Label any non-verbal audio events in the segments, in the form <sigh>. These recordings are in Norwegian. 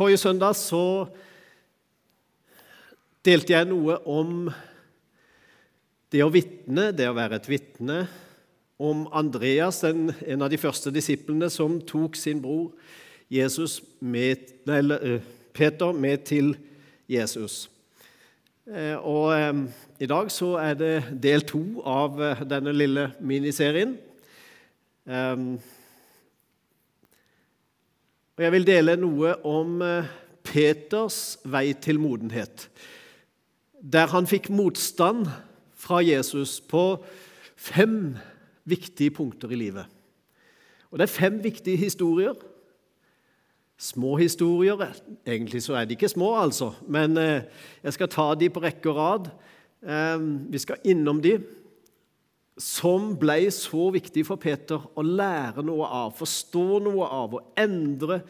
Forrige søndag så delte jeg noe om det å vitne, det å være et vitne. Om Andreas, den, en av de første disiplene som tok sin bror med, nei, eh, Peter med til Jesus. Eh, og eh, i dag så er det del to av denne lille miniserien. Og jeg vil dele noe om Peters vei til modenhet, der han fikk motstand fra Jesus på fem viktige punkter i livet. Og Det er fem viktige historier. Små historier. Egentlig så er de ikke små, altså, men eh, jeg skal ta de på rekke og rad. Eh, vi skal innom de som ble så viktig for Peter å lære noe av, forstå noe av og endre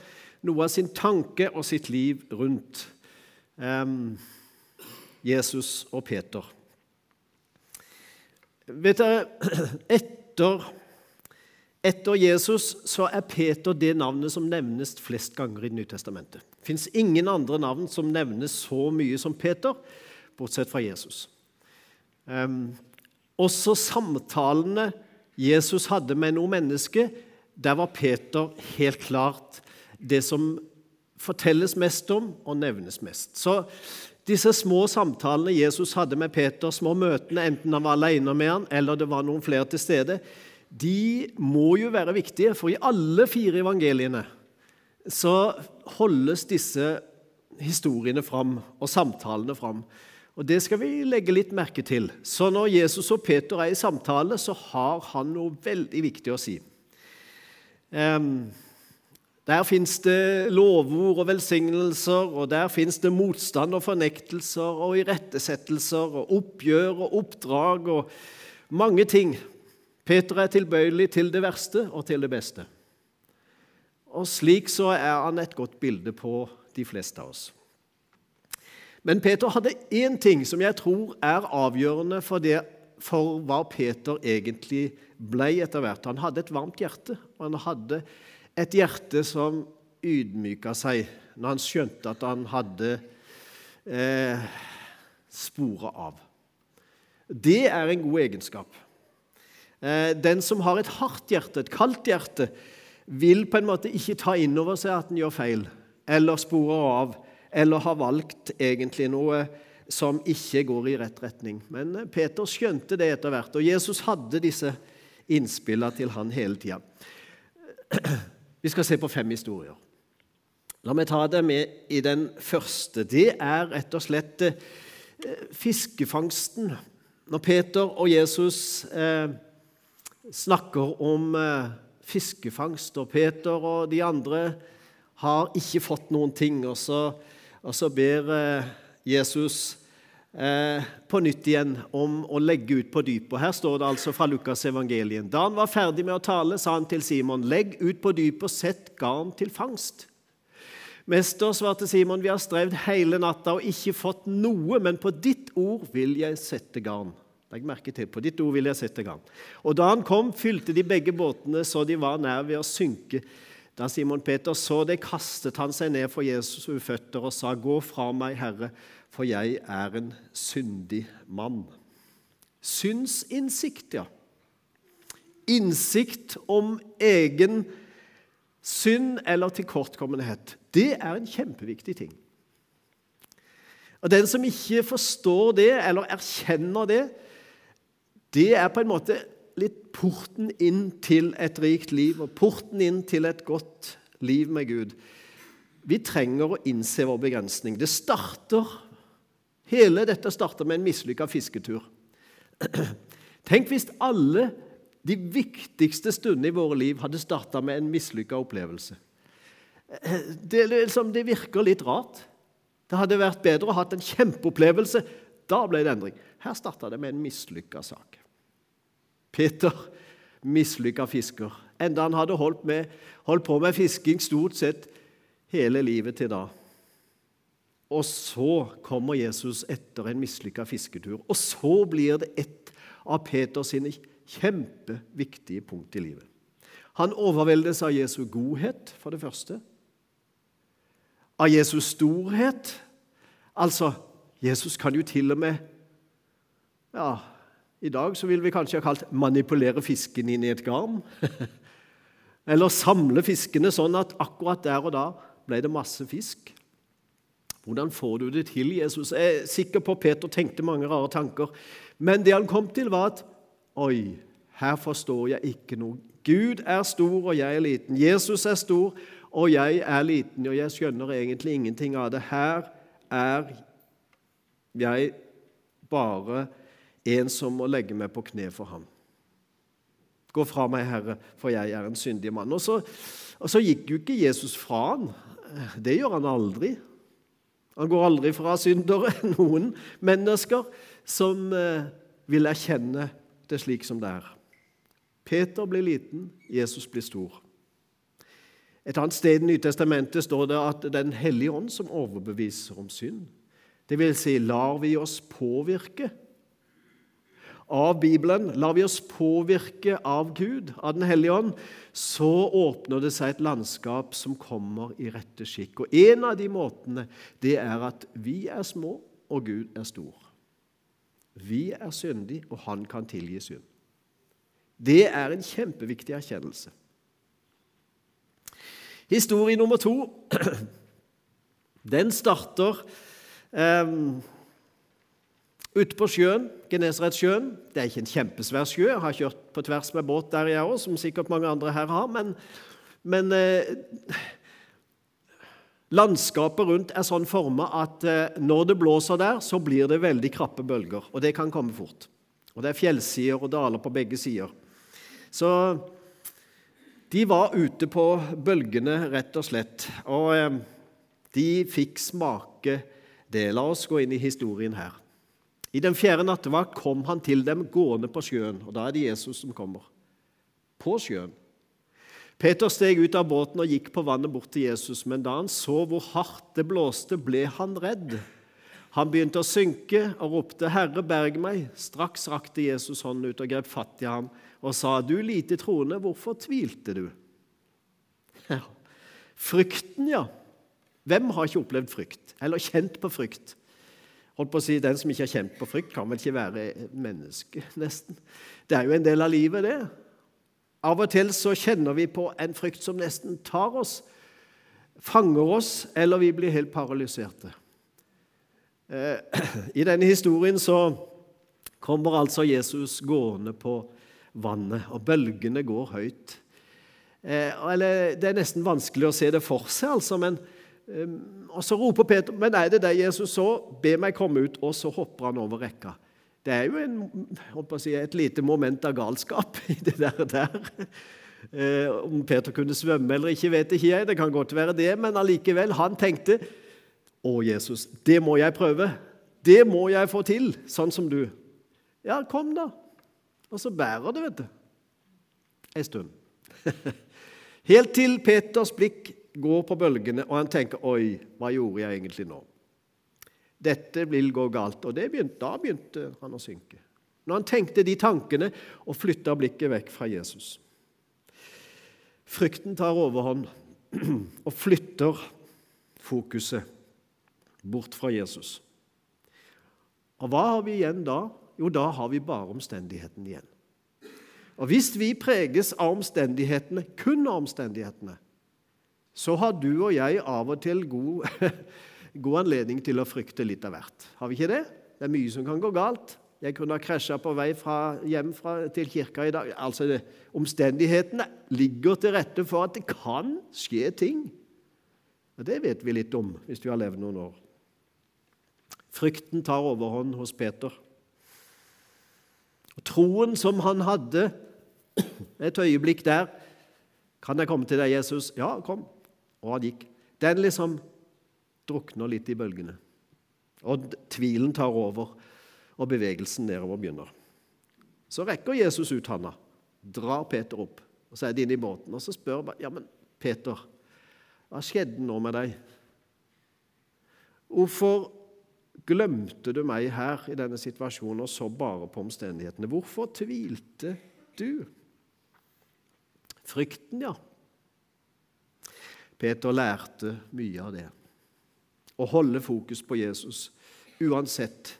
noe av sin tanke og sitt liv rundt um, Jesus og Peter. Vet dere, <clears throat> etter, etter, Jesus så er Peter det navnet som nevnes flest ganger i Det. Det fins ingen andre navn som nevnes så mye som Peter, bortsett fra Jesus. Um, også samtalene Jesus hadde med noe menneske, der var Peter helt klart det som fortelles mest om og nevnes mest. Så disse små samtalene Jesus hadde med Peter, små møtene, enten han var alene med han, eller det var noen flere til stede, de må jo være viktige, for i alle fire evangeliene så holdes disse historiene fram og samtalene fram. Og Det skal vi legge litt merke til. Så når Jesus og Peter er i samtale, så har han noe veldig viktig å si. Um, der fins det lovord og velsignelser, og der fins det motstand og fornektelser og irettesettelser og oppgjør og oppdrag og mange ting. Peter er tilbøyelig til det verste og til det beste. Og slik så er han et godt bilde på de fleste av oss. Men Peter hadde én ting som jeg tror er avgjørende for, det, for hva Peter egentlig ble etter hvert. Han hadde et varmt hjerte, og han hadde et hjerte som ydmyka seg når han skjønte at han hadde eh, sporet av. Det er en god egenskap. Eh, den som har et hardt hjerte, et kaldt hjerte, vil på en måte ikke ta inn over seg at den gjør feil, eller sporer av, eller har valgt egentlig noe som ikke går i rett retning. Men eh, Peter skjønte det etter hvert, og Jesus hadde disse innspillene til han hele tida. <clears throat> Vi skal se på fem historier. La meg ta det med i den første. Det er rett og slett eh, fiskefangsten. Når Peter og Jesus eh, snakker om eh, fiskefangst, og Peter og de andre har ikke fått noen ting, og så, og så ber eh, Jesus eh, på nytt igjen om å legge ut på dypet. Her står det altså fra Lukas evangelien. Da han var ferdig med å tale, sa han til Simon, legg ut på dypet og sett garn til fangst. Mester, svarte Simon, vi har strevd hele natta og ikke fått noe, men på ditt ord vil jeg sette garn. Legg merke til, på ditt ord vil jeg sette garn. Og da han kom, fylte de begge båtene så de var nær ved å synke. Da Simon Peter så det, kastet han seg ned for Jesus' føtter og sa, Gå fra meg, Herre, for jeg er en syndig mann. Synsinnsikt, ja. Innsikt om egen synd eller tilkortkommenhet. Det er en kjempeviktig ting. Og Den som ikke forstår det eller erkjenner det, det er på en måte litt porten inn til et rikt liv og porten inn til et godt liv med Gud. Vi trenger å innse vår begrensning. Det starter Hele dette starter med en mislykka fisketur. Tenk hvis alle de viktigste stundene i våre liv hadde starta med en mislykka opplevelse. Det, liksom, det, virker litt rart. Det hadde vært bedre å ha en kjempeopplevelse. Da ble det endring. Her starta det med en mislykka sak. Peter, mislykka fisker. Enda han hadde holdt, med, holdt på med fisking stort sett hele livet til da. Og så kommer Jesus etter en mislykka fisketur. Og så blir det et av Peters kjempeviktige punkt i livet. Han overveldes av Jesu godhet, for det første. av Jesus' storhet. Altså, Jesus kan jo til og med ja, I dag så vil vi kanskje ha kalt 'manipulere fisken inn i et garn'. <laughs> Eller samle fiskene sånn at akkurat der og da ble det masse fisk. Hvordan får du det til, Jesus? Jeg er sikker på Peter tenkte mange rare tanker. Men det han kom til, var at Oi, her forstår jeg ikke noe. Gud er stor, og jeg er liten. Jesus er stor, og jeg er liten, og jeg skjønner egentlig ingenting av det. Her er jeg bare en som må legge meg på kne for ham. Gå fra meg, Herre, for jeg er en syndig mann. Og så, og så gikk jo ikke Jesus fra han. Det gjør han aldri. Han går aldri fra syndere, <laughs> noen mennesker som eh, vil erkjenne det slik som det er. Peter blir liten, Jesus blir stor. Et annet sted i Nytestamentet står det at det er Den hellige ånd som overbeviser om synd. Det vil si, lar vi oss påvirke av Bibelen, lar vi oss påvirke av Gud, av Den hellige ånd, så åpner det seg et landskap som kommer i rette skikk. Og En av de måtene det er at vi er små, og Gud er stor. Vi er syndige, og Han kan tilgi synd. Det er en kjempeviktig erkjennelse. Historie nummer to <clears throat> den starter um, ute på sjøen, Genesaretsjøen. Det er ikke en kjempesvær sjø. Jeg har kjørt på tvers med båt der, jeg òg, som sikkert mange andre her har. Men, men eh, landskapet rundt er sånn forma at eh, når det blåser der, så blir det veldig krappe bølger. Og det kan komme fort. Og det er fjellsider og daler på begge sider. Så de var ute på bølgene, rett og slett. Og eh, de fikk smake det. La oss gå inn i historien her. I den fjerde nattevakt kom han til dem gående på sjøen, og da er det Jesus som kommer. På sjøen. Peter steg ut av båten og gikk på vannet bort til Jesus, men da han så hvor hardt det blåste, ble han redd. Han begynte å synke og ropte, 'Herre, berg meg!' Straks rakte Jesus hånden ut og grep fatt i ham og sa, 'Du lite troende, hvorfor tvilte du?' Ja. Frykten, ja. Hvem har ikke opplevd frykt, eller kjent på frykt? Holdt på å si, Den som ikke har kjent på frykt, kan vel ikke være menneske, <laughs> nesten. Det er jo en del av livet, det. Av og til så kjenner vi på en frykt som nesten tar oss, fanger oss, eller vi blir helt paralyserte. Eh, <clears throat> I denne historien så kommer altså Jesus gående på vannet, og bølgene går høyt. Eh, eller, det er nesten vanskelig å se det for seg, altså, men og Så roper Peter, 'Men er det det Jesus så? Be meg komme ut.' Og så hopper han over rekka. Det er jo en, si, et lite moment av galskap <laughs> i det der. der. Eh, om Peter kunne svømme eller ikke, vet ikke jeg. Det kan godt være det, men allikevel. Han tenkte, 'Å, Jesus, det må jeg prøve. Det må jeg få til, sånn som du.' Ja, kom, da. Og så bærer det, vet du. Ei stund. <laughs> Helt til Peters blikk går på bølgene, og han tenker 'oi, hva gjorde jeg egentlig nå?' Dette vil gå galt. Og begynte, da begynte han å synke. Når han tenkte de tankene og flytta blikket vekk fra Jesus. Frykten tar overhånd <clears throat> og flytter fokuset bort fra Jesus. Og hva har vi igjen da? Jo, da har vi bare omstendighetene igjen. Og hvis vi preges av omstendighetene, kun av omstendighetene, så har du og jeg av og til god, <laughs> god, anledning til å frykte litt av hvert. Har vi ikke det? Det er mye som kan gå galt. Jeg kunne ha krasja på vei fra, hjem fra, til kirka i dag. Altså, Omstendighetene ligger til rette for at det kan skje ting. Og Det vet vi litt om hvis vi har levd noen år. Frykten tar overhånd hos Peter. Og Troen som han hadde <clears throat> et øyeblikk der Kan jeg komme til deg, Jesus? Ja, kom og han gikk. Den liksom drukner litt i bølgene. Og tvilen tar over, og bevegelsen nedover begynner. Så rekker Jesus ut handa, drar Peter opp, og så er de inne i båten. Og så spør han ja, men Peter, hva skjedde nå med deg? Hvorfor glemte du meg her i denne situasjonen og så bare på omstendighetene? Hvorfor tvilte du? Frykten, ja. Peter lærte mye av det. å holde fokus på Jesus, uansett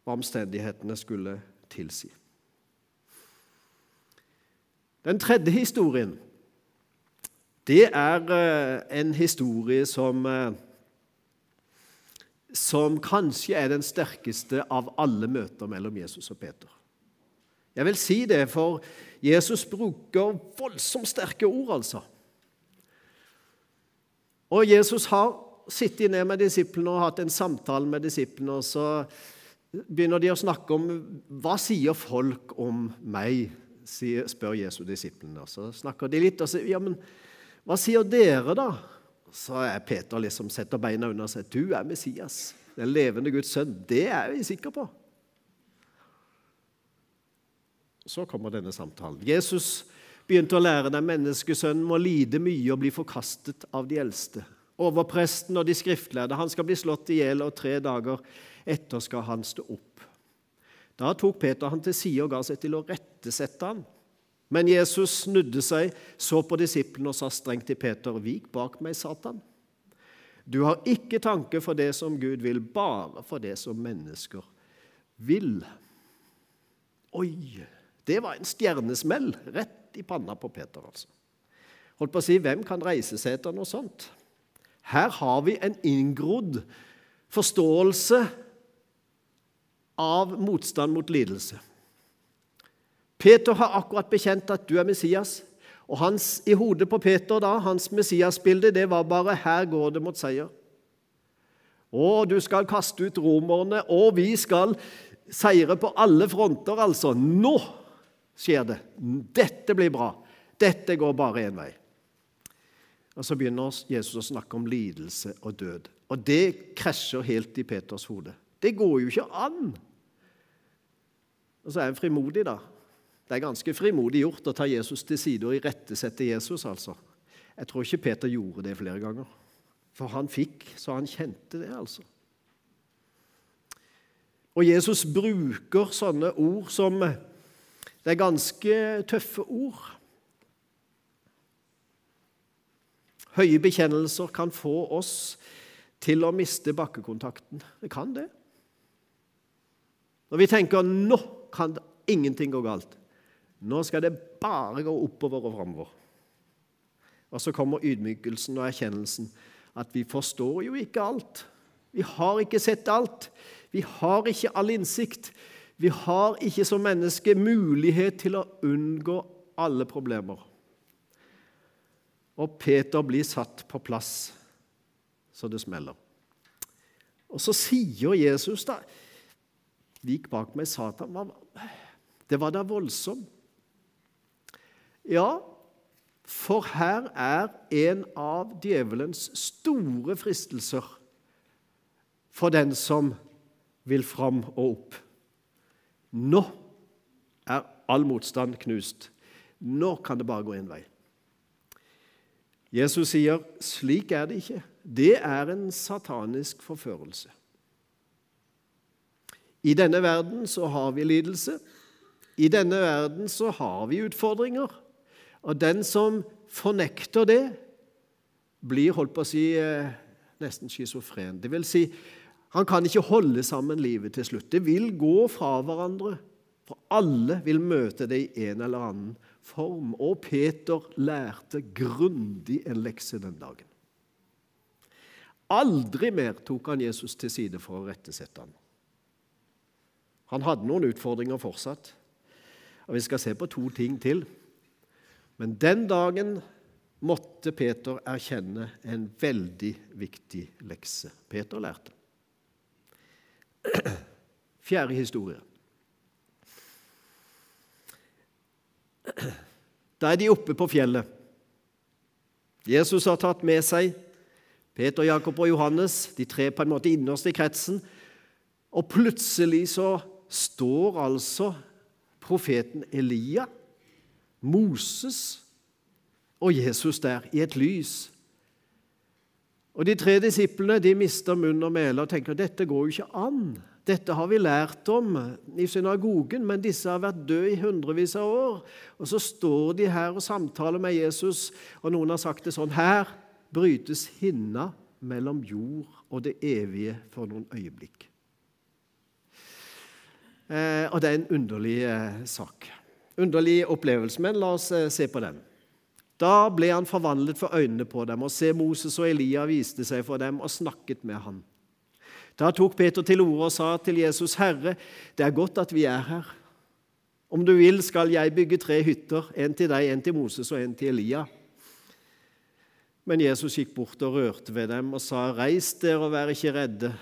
hva omstendighetene skulle tilsi. Den tredje historien det er eh, en historie som, eh, som kanskje er den sterkeste av alle møter mellom Jesus og Peter. Jeg vil si det, for Jesus bruker voldsomt sterke ord, altså. Og Jesus har sittet ned med disiplene og hatt en samtale med disiplene, og så begynner de å snakke om hva sier folk om meg, spør Jesus disiplene. Så snakker de litt og sier ja, men hva sier dere, da? Så er Peter liksom setter beina under seg. Du er Messias, den levende Guds sønn. Det er vi sikre på. Så kommer denne samtalen. Jesus begynte å lære dem menneskesønnen må lide mye og bli forkastet av de eldste. Overpresten og de skriftlærde. Han skal bli slått i hjel, og tre dager etter skal han stå opp. Da tok Peter han til side og ga seg til å rettesette han. Men Jesus snudde seg, så på disiplene og sa strengt til Peter.: Vik bak meg, Satan. Du har ikke tanke for det som Gud vil, bare for det som mennesker vil. Oi! Det var en stjernesmell rett i panna på Peter. altså. Holdt på å si, Hvem kan reise seg etter noe sånt? Her har vi en inngrodd forståelse av motstand mot lidelse. Peter har akkurat bekjent at du er Messias. Og hans, i hodet på Peter da, hans Messias-bilde det var bare 'her går det mot seier'. Å, du skal kaste ut romerne, og vi skal seire på alle fronter, altså. Nå skjer det. Dette blir bra. Dette går bare én vei. Og Så begynner Jesus å snakke om lidelse og død. Og det krasjer helt i Peters hode. Det går jo ikke an! Og så er han frimodig, da. Det er ganske frimodig gjort å ta Jesus til side og irettesette Jesus, altså. Jeg tror ikke Peter gjorde det flere ganger. For han fikk, så han kjente det, altså. Og Jesus bruker sånne ord som Det er ganske tøffe ord. Høye bekjennelser kan få oss til å miste bakkekontakten. Det kan det. Når vi tenker 'nå kan ingenting gå galt', nå skal det bare gå oppover og framover. Og så kommer ydmykelsen og erkjennelsen at vi forstår jo ikke alt. Vi har ikke sett alt. Vi har ikke all innsikt. Vi har ikke som menneske mulighet til å unngå alle problemer. Og Peter blir satt på plass så det smeller. Og så sier Jesus da Vik bak meg, Satan. Det var da voldsomt. Ja, for her er en av djevelens store fristelser for den som vil fram og opp. Nå er all motstand knust. Nå kan det bare gå én vei. Jesus sier, 'Slik er det ikke'. Det er en satanisk forførelse. I denne verden så har vi lidelse. I denne verden så har vi utfordringer. Og den som fornekter det, blir holdt på å si eh, nesten schizofren. Det vil si, han kan ikke holde sammen livet til slutt. Det vil gå fra hverandre. For alle vil møte det i en eller annen form. Og Peter lærte grundig en lekse den dagen. Aldri mer tok han Jesus til side for å rettesette ham. Han hadde noen utfordringer fortsatt. Og Vi skal se på to ting til. Men den dagen måtte Peter erkjenne en veldig viktig lekse. Peter lærte. Fjerde historie. Da er de oppe på fjellet. Jesus har tatt med seg Peter, Jakob og Johannes, de tre på en måte innerst i kretsen. Og plutselig så står altså profeten Elia Moses og Jesus der, i et lys. Og De tre disiplene de mister munn og mæle og tenker dette går jo ikke an. Dette har vi lært om i synagogen, men disse har vært døde i hundrevis av år. Og Så står de her og samtaler med Jesus, og noen har sagt det sånn Her brytes hinna mellom jord og det evige for noen øyeblikk. Eh, og det er en underlig eh, sak. Underlig opplevelse, men la oss eh, se på den. Da ble han forvandlet for øynene på dem, og se Moses og Elia viste seg for dem og snakket med han. Da tok Peter til orde og sa til Jesus, 'Herre, det er godt at vi er her.' 'Om du vil, skal jeg bygge tre hytter, en til deg, en til Moses og en til Elia.' Men Jesus gikk bort og rørte ved dem og sa, 'Reis dere og vær ikke redde.'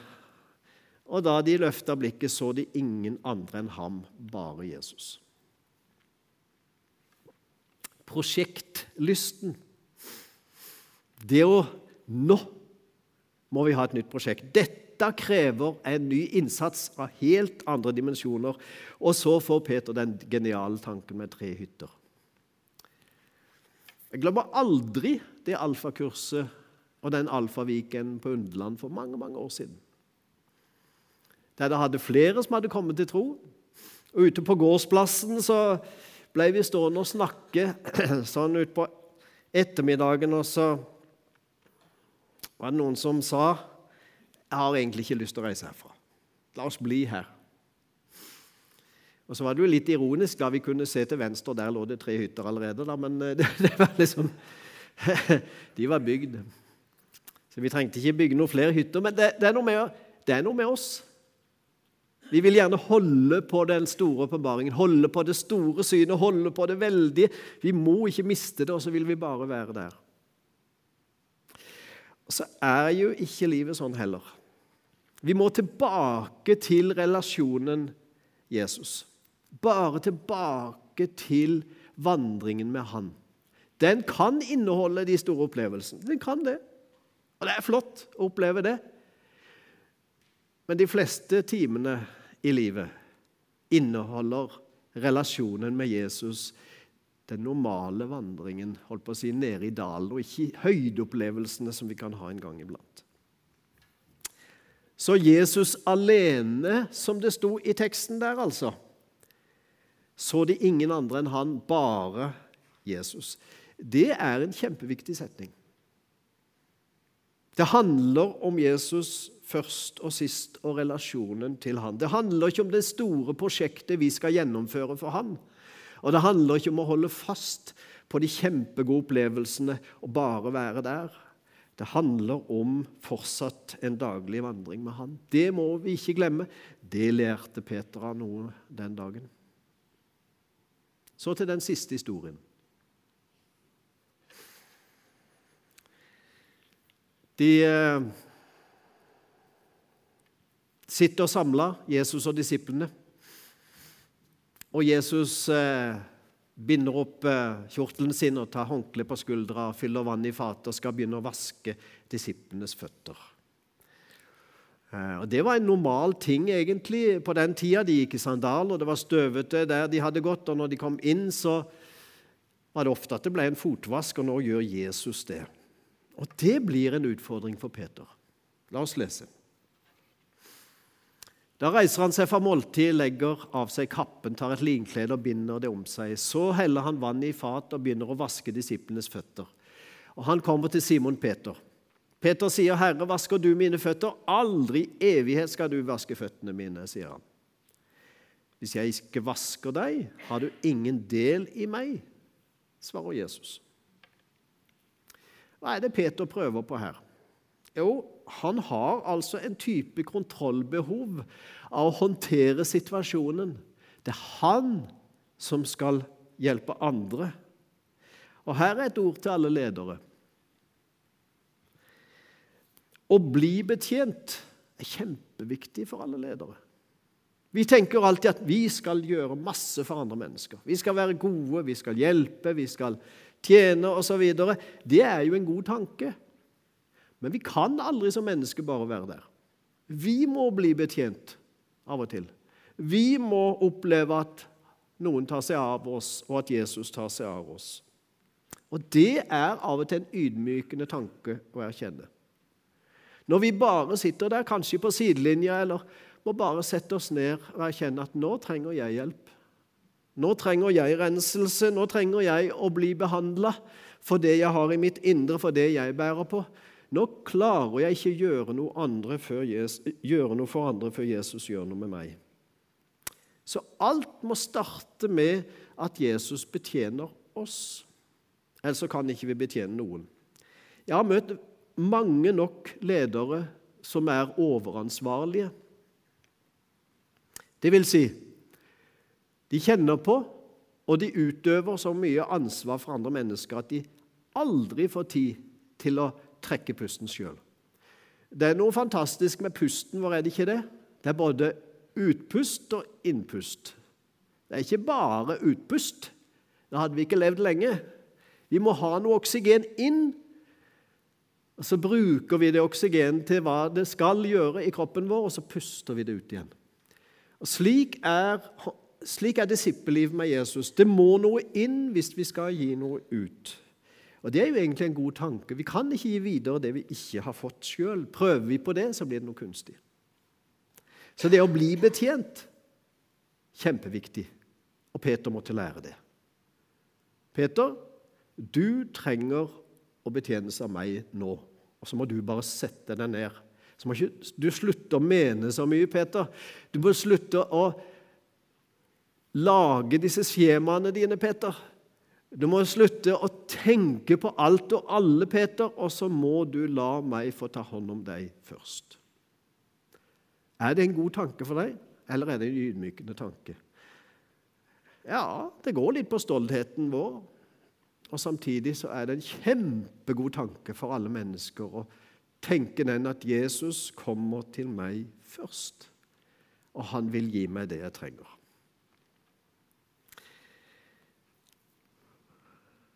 Og da de løfta blikket, så de ingen andre enn ham, bare Jesus. Prosjektlysten. Det å Nå må vi ha et nytt prosjekt. Dette krever en ny innsats av helt andre dimensjoner. Og så får Peter den geniale tanken med tre hytter. Jeg glemmer aldri det alfakurset og den alfaviken på Underland for mange mange år siden. Der det hadde flere som hadde kommet til tro. Og ute på gårdsplassen så ble vi stående og snakke <clears throat> sånn utpå ettermiddagen, og så var det noen som sa jeg har egentlig ikke lyst til å reise herfra. La oss bli her. Og så var det jo litt ironisk da vi kunne se til venstre, og der lå det tre hytter allerede. Da, men <laughs> det, det var liksom <laughs> De var bygd. Så vi trengte ikke bygge noen flere hytter. Men det, det, er, noe med, det er noe med oss. Vi vil gjerne holde på den store åpenbaringen, holde på det store synet, holde på det veldige. Vi må ikke miste det, og så vil vi bare være der. Og så er jo ikke livet sånn heller. Vi må tilbake til relasjonen Jesus. Bare tilbake til vandringen med Han. Den kan inneholde de store opplevelsene. Den kan det. Og det er flott å oppleve det. Men de fleste timene i livet inneholder relasjonen med Jesus den normale vandringen holdt på å si, nede i dalen, og ikke høydeopplevelsene som vi kan ha en gang iblant. Så Jesus alene, som det sto i teksten der, altså, så de ingen andre enn han, bare Jesus. Det er en kjempeviktig setning. Det handler om Jesus først og sist og relasjonen til han. Det handler ikke om det store prosjektet vi skal gjennomføre for han. Og det handler ikke om å holde fast på de kjempegode opplevelsene og bare være der. Det handler om fortsatt en daglig vandring med han. Det må vi ikke glemme. Det lærte Peter av noe den dagen. Så til den siste historien. De eh, sitter samla, Jesus og disiplene. Og Jesus eh, binder opp eh, kjortelen sin og tar håndkle på skuldra, fyller vann i fatet og skal begynne å vaske disiplenes føtter. Eh, og Det var en normal ting egentlig på den tida. De gikk i sandaler, det var støvete der de hadde gått. og Når de kom inn, så var det ofte at det ble en fotvask, og nå gjør Jesus det. Og Det blir en utfordring for Peter. La oss lese. Da reiser han seg fra måltidet, legger av seg kappen, tar et linklede og binder det om seg. Så heller han vann i fat og begynner å vaske disiplenes føtter. Og Han kommer til Simon Peter. Peter sier, 'Herre, vasker du mine føtter?' 'Aldri i evighet skal du vaske føttene mine', sier han. 'Hvis jeg ikke vasker deg, har du ingen del i meg', svarer Jesus. Hva er det Peter prøver på her? Jo, han har altså en type kontrollbehov av å håndtere situasjonen. Det er han som skal hjelpe andre. Og her er et ord til alle ledere. Å bli betjent er kjempeviktig for alle ledere. Vi tenker alltid at vi skal gjøre masse for andre mennesker. Vi skal være gode, vi skal hjelpe, vi skal tjene osv. Det er jo en god tanke. Men vi kan aldri som mennesker bare være der. Vi må bli betjent av og til. Vi må oppleve at noen tar seg av oss, og at Jesus tar seg av oss. Og Det er av og til en ydmykende tanke å erkjenne. Når vi bare sitter der, kanskje på sidelinja, eller må bare sette oss ned og erkjenne at nå trenger jeg hjelp. Nå trenger jeg renselse, nå trenger jeg å bli behandla for det jeg har i mitt indre, for det jeg bærer på. Nå klarer jeg ikke gjøre noe, Jesus, gjøre noe for andre før Jesus gjør noe med meg. Så alt må starte med at Jesus betjener oss. Ellers kan ikke vi betjene noen. Jeg har møtt mange nok ledere som er overansvarlige. Det vil si, de kjenner på og de utøver så mye ansvar for andre mennesker at de aldri får tid til å trekke pusten sjøl. Det er noe fantastisk med pusten, vår, er det ikke det? Det er både utpust og innpust. Det er ikke bare utpust. Da hadde vi ikke levd lenge. Vi må ha noe oksygen inn, og så bruker vi det oksygenet til hva det skal gjøre i kroppen vår, og så puster vi det ut igjen. Og Slik er, slik er disippellivet med Jesus. Det må noe inn hvis vi skal gi noe ut. Og Det er jo egentlig en god tanke. Vi kan ikke gi videre det vi ikke har fått sjøl. Prøver vi på det, så blir det noe kunstig. Så det å bli betjent kjempeviktig. Og Peter måtte lære det. Peter, du trenger å betjenes av meg nå. Og så må du bare sette deg ned. Så må ikke du slutte å mene så mye, Peter. Du må slutte å lage disse skjemaene dine, Peter. Du må slutte å tenke på alt og alle, Peter, og så må du la meg få ta hånd om deg først. Er det en god tanke for deg, eller er det en ydmykende tanke? Ja, det går litt på stoltheten vår, og samtidig så er det en kjempegod tanke for alle mennesker å tenke den at Jesus kommer til meg først, og han vil gi meg det jeg trenger.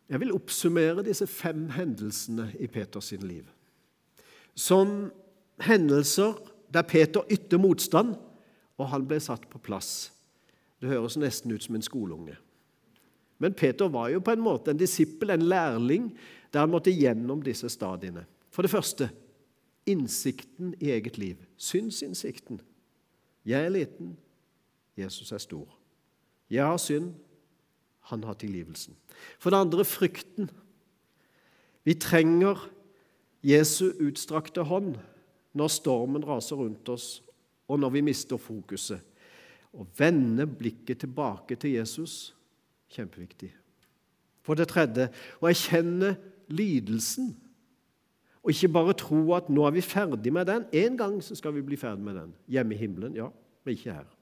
Jeg vil oppsummere disse fem hendelsene i Peters liv som hendelser der Peter ytter motstand, og han ble satt på plass. Det høres nesten ut som en skoleunge. Men Peter var jo på en måte en disippel, en lærling, der han måtte gjennom disse stadiene. For det første innsikten i eget liv. Synsinnsikten. Jeg er liten, Jesus er stor. Jeg har synd, han har tilgivelsen. For det andre frykten. Vi trenger Jesu utstrakte hånd når stormen raser rundt oss, og når vi mister fokuset. Å vende blikket tilbake til Jesus kjempeviktig. For det tredje å erkjenne lidelsen. Og ikke bare tro at nå er vi ferdig med den. En gang så skal vi bli ferdig med den. Hjemme i himmelen, ja, men ikke her.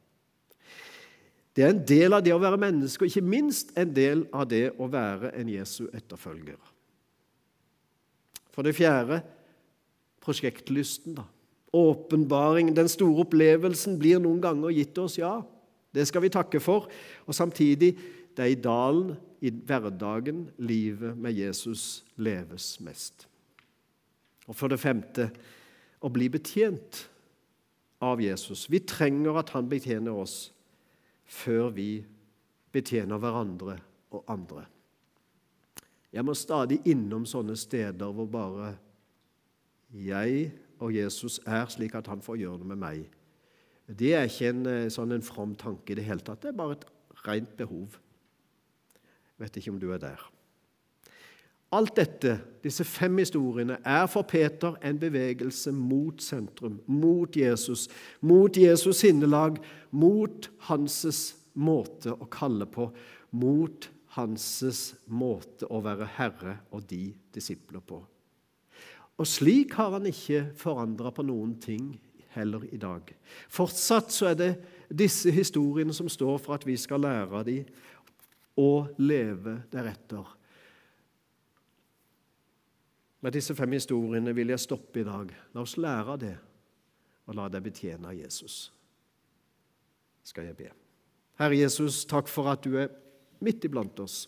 Det er en del av det å være menneske, og ikke minst en del av det å være en Jesu etterfølger. For det fjerde prosjektlysten. da. Åpenbaring, den store opplevelsen, blir noen ganger gitt oss, ja. Det skal vi takke for. Og samtidig, det er i dalen, i hverdagen, livet med Jesus leves mest. Og for det femte å bli betjent av Jesus. Vi trenger at han betjener oss før vi betjener hverandre og andre. Jeg må stadig innom sånne steder hvor bare jeg og Jesus er slik at han får gjøre det med meg. Det er ikke en eh, sånn en from tanke i det hele tatt. Det er bare et rent behov. Jeg vet ikke om du er der. Alt dette, disse fem historiene, er for Peter en bevegelse mot sentrum, mot Jesus, mot Jesus sinnelag, mot Hanses måte å kalle på, mot Hanses måte å være herre og de disipler på. Og slik har han ikke forandra på noen ting heller i dag. Fortsatt så er det disse historiene som står for at vi skal lære av dem og leve deretter. Med disse fem historiene vil jeg stoppe i dag. La oss lære av det, og la deg betjene av Jesus. Skal jeg be. Herre Jesus, takk for at du er midt iblant oss.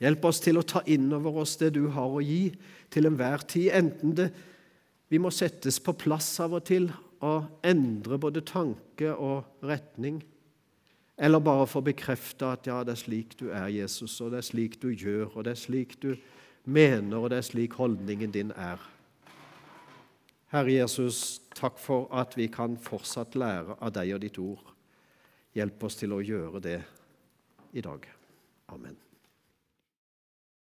Hjelp oss til å ta inn over oss det du har å gi til enhver tid, enten det vi må settes på plass av og til og endre både tanke og retning. Eller bare få bekrefta at ja, det er slik du er, Jesus, og det er slik du gjør, og det er slik du mener, og det er slik holdningen din er. Herre Jesus, takk for at vi kan fortsatt lære av deg og ditt ord. Hjelp oss til å gjøre det i dag. Amen.